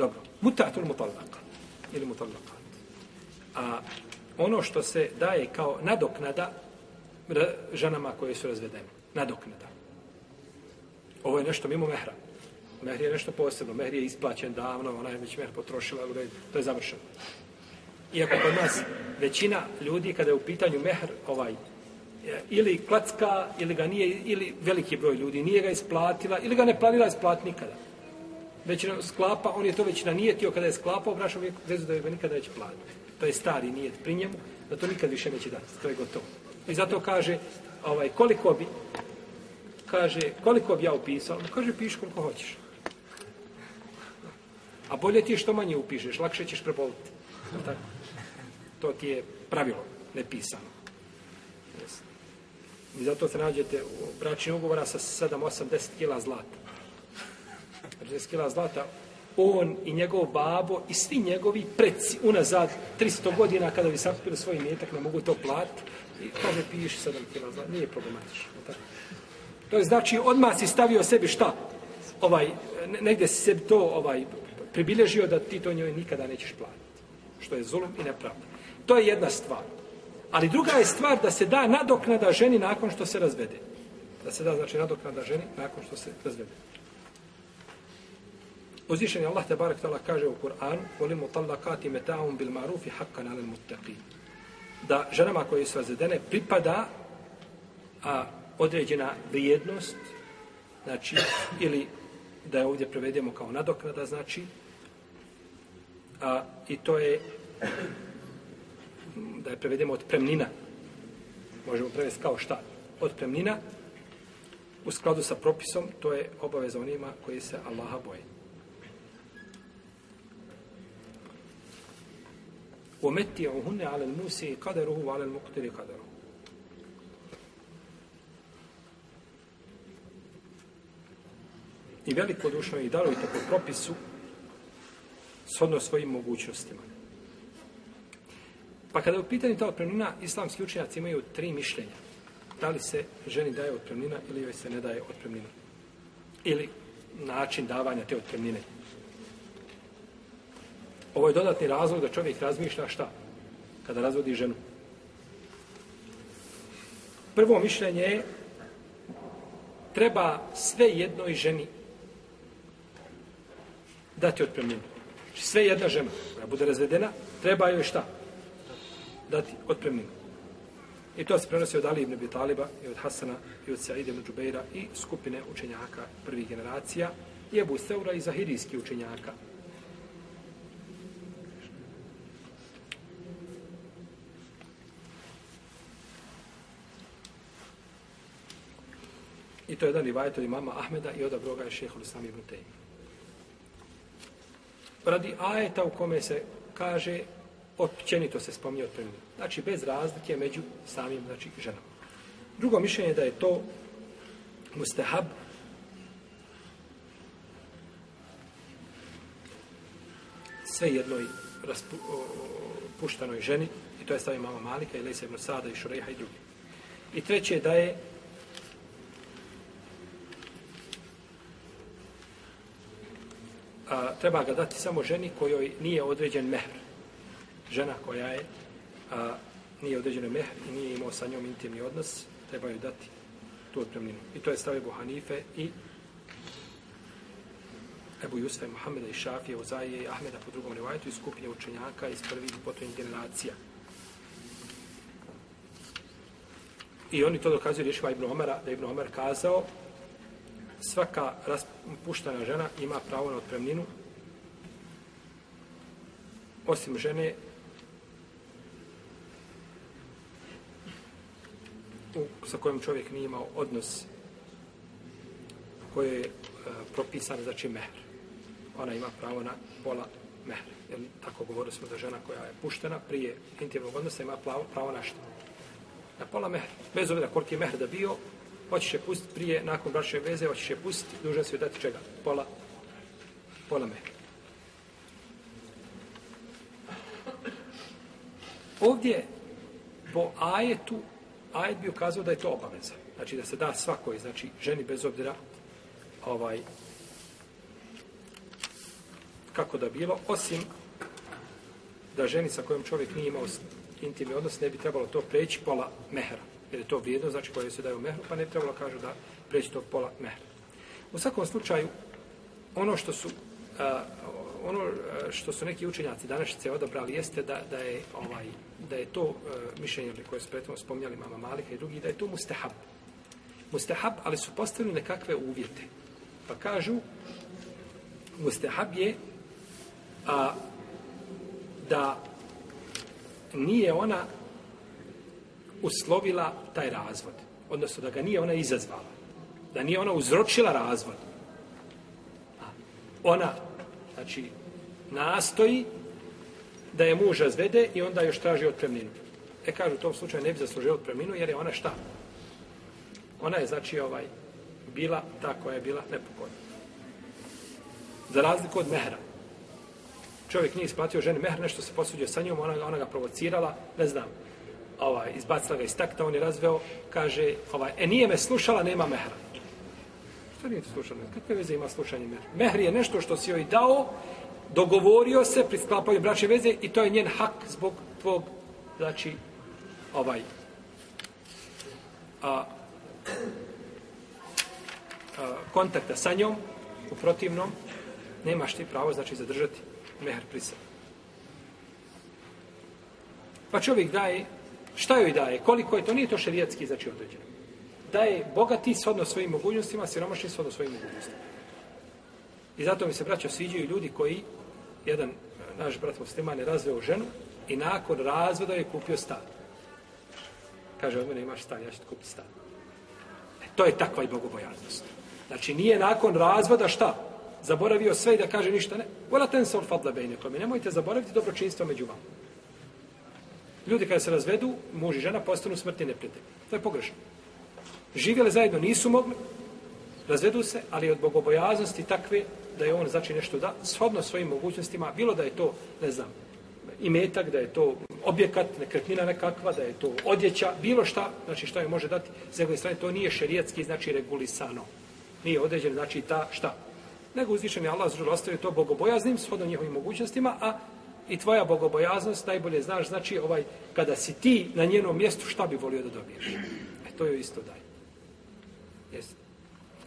Dobro. Mutatul mutallaka. Ili mutallakat. A ono što se daje kao nadoknada ženama koje su razvedene. Nadoknada. Ovo je nešto mimo mehra. Mehr je nešto posebno. Mehr je isplaćen davno, ona je već mehr potrošila, u redu, to je završeno. Iako kod nas većina ljudi kada je u pitanju mehr ovaj ili klacka ili ga nije ili veliki broj ljudi nije ga isplatila ili ga ne planira isplatiti nikada već sklapa, on je to već nanijetio kada je sklapao, brašo uvijek vezu da ga nikada neće platiti. To je stari nijet pri njemu, da to nikad više neće dati. To je gotovo. I zato kaže, ovaj, koliko bi, kaže, koliko bi ja upisao? No, kaže, piši koliko hoćeš. A bolje ti je što manje upišeš, lakše ćeš preboliti. Tako? To ti je pravilo, nepisano. Yes. I zato se nađete u bračnim ugovora sa 7, 8, 10 kila zlata. 40 kila zlata, on i njegov babo i svi njegovi preci unazad 300 godina kada bi sakupili svoj metak ne mogu to platiti i kaže piši 7 kila zlata, nije problematično. Tako? To je znači odmah si stavio sebi šta? Ovaj, negdje si sebi to ovaj, pribilježio da ti to njoj nikada nećeš platiti. Što je zulum i nepravda. To je jedna stvar. Ali druga je stvar da se da nadoknada ženi nakon što se razvede. Da se da znači nadoknada ženi nakon što se razvede. Uzvišen je Allah te barek tala kaže u Kur'anu Volim mutallakati meta'um bil marufi haqqan alel muttaqin. Da ženama koje su razvedene pripada a, određena vrijednost znači ili da je ovdje prevedemo kao nadoknada znači a, i to je da je prevedemo od premnina. Možemo prevesti kao šta? Od premnina u skladu sa propisom to je obaveza onima koji se Allaha boje. ومتعوهن على الموسع قدره وعلى المقتر قدره I veliko dušno i darujte po propisu shodno svojim mogućnostima. Pa kada je u pitanju ta otpremnina, islamski učenjaci imaju tri mišljenja. Da li se ženi daje otpremnina ili joj se ne daje otpremnina. Ili način davanja te otpremnine. Ovo je dodatni razlog da čovjek razmišlja šta? Kada razvodi ženu. Prvo mišljenje je treba sve jednoj ženi dati otpremninu. Znači sve jedna žena koja bude razvedena, treba joj šta? Dati otpremninu. I to se prenosi od Ali ibn Abi Taliba i od Hasana i od Sa'id ibn Džubeira i skupine učenjaka prvih generacija i Ebu Seura i Zahirijski učenjaka. I to je jedan rivajet od imama Ahmeda i odabro ga je šehol Islam ibn Tejmi. Radi ajeta u kome se kaže općenito se spominje otpremnina. Znači bez razlike među samim znači, ženama. Drugo mišljenje je da je to mustahab sve jednoj raspu, o, puštanoj ženi i to je stavio mama Malika i Lejsa ibn Sada i Šureha i drugi. I treće je da je a, treba ga dati samo ženi kojoj nije određen mehr. Žena koja je a, nije određen mehr i nije imao sa njom intimni odnos, treba joj dati tu otpremninu. I to je stavio Ebu Hanife i Ebu Jusfa i Muhammeda i Šafije, Ozaije i Ahmeda po drugom rivajetu i skupine učenjaka iz prvih i generacija. I oni to dokazuju rješima Ibn Omara, da je Ibn Omar kazao svaka raspuštana žena ima pravo na otpremninu osim žene u, sa kojom čovjek nije imao odnos koje je e, propisan znači mehr. Ona ima pravo na pola mehr. Jer tako govorili smo da žena koja je puštena prije intimnog odnosa ima pravo, pravo na što? Na pola mehr. Bez obzira koliki je mehr da bio, hoćeš je pustiti prije, nakon bračne veze, hoćeš je pustiti, dužan si joj dati čega? Pola, pola me. Ovdje po ajetu, ajet bi ukazao da je to obaveza. Znači da se da svakoj, znači ženi bez obzira ovaj kako da bilo, osim da ženi sa kojom čovjek nije imao intimni odnos, ne bi trebalo to preći pola mehra. Jer je to vrijedno, znači koje se daju mehru, pa ne trebalo kažu da preći to pola mehra. U svakom slučaju, ono što su a, ono što su neki učenjaci današnjice odabrali jeste da, da je ovaj da je to uh, mišljenje koje su prethodno spominjali mama Malika i drugi da je to mustahab. Mustahab, ali su postavili nekakve uvjete. Pa kažu mustahab je a, da nije ona uslovila taj razvod. Odnosno da ga nije ona izazvala. Da nije ona uzročila razvod. Ona, znači, nastoji da je muža zvede i onda još traži otpremninu. E kažu, u tom slučaju ne bi zaslužio otpremninu jer je ona šta? Ona je, znači, ovaj, bila ta koja je bila nepokojna. Za razliku od mehra. Čovjek nije isplatio ženi mehr, nešto se posuđio sa njom, ona, ona ga provocirala, ne znam, ovaj, izbacila ga iz takta, on je razveo, kaže, ovaj, e nije me slušala, nema mehra. Što nije slušala? Kakve veze ima slušanje mehra? Mehr je nešto što si joj dao, dogovorio se pri sklapanju bračne veze i to je njen hak zbog tvog, znači, ovaj, a, a, kontakta sa njom, u protivnom, nemaš ti pravo, znači, zadržati mehr pri sebi. Pa čovjek daje, šta joj daje, koliko je to, nije to šerijatski, znači određeno. Daje bogati shodno svojim mogućnostima, siromašni shodno svojim mogućnostima. I zato mi se braćo, sviđaju ljudi koji, jedan e, naš brat musliman je razveo ženu i nakon razvoda je kupio stan. Kaže, od mene imaš stan, ja ću kupiti stan. E, to je takva i bogobojaznost. Znači, nije nakon razvoda šta? zaboravio sve i da kaže ništa ne. Vola ten sol fadla bejnekom. Nemojte zaboraviti dobročinstvo među vama. Ljudi kada se razvedu, muž i žena postanu smrtni neprijatelji. To je pogrešno. Živjeli zajedno nisu mogli, razvedu se, ali od bogobojaznosti takve da je on znači nešto da, shodno svojim mogućnostima, bilo da je to, ne znam, imetak, da je to objekat, nekretnina nekakva, da je to odjeća, bilo šta, znači šta je može dati, s njegove strane, to nije šerijetski, znači regulisano. Nije određen, znači ta šta, nego uzvišeni Allah zžur ostavio to bogobojaznim shodno njihovim mogućnostima, a i tvoja bogobojaznost najbolje znaš, znači ovaj, kada si ti na njenom mjestu, šta bi volio da dobiješ? E, to je isto daj. Jeste.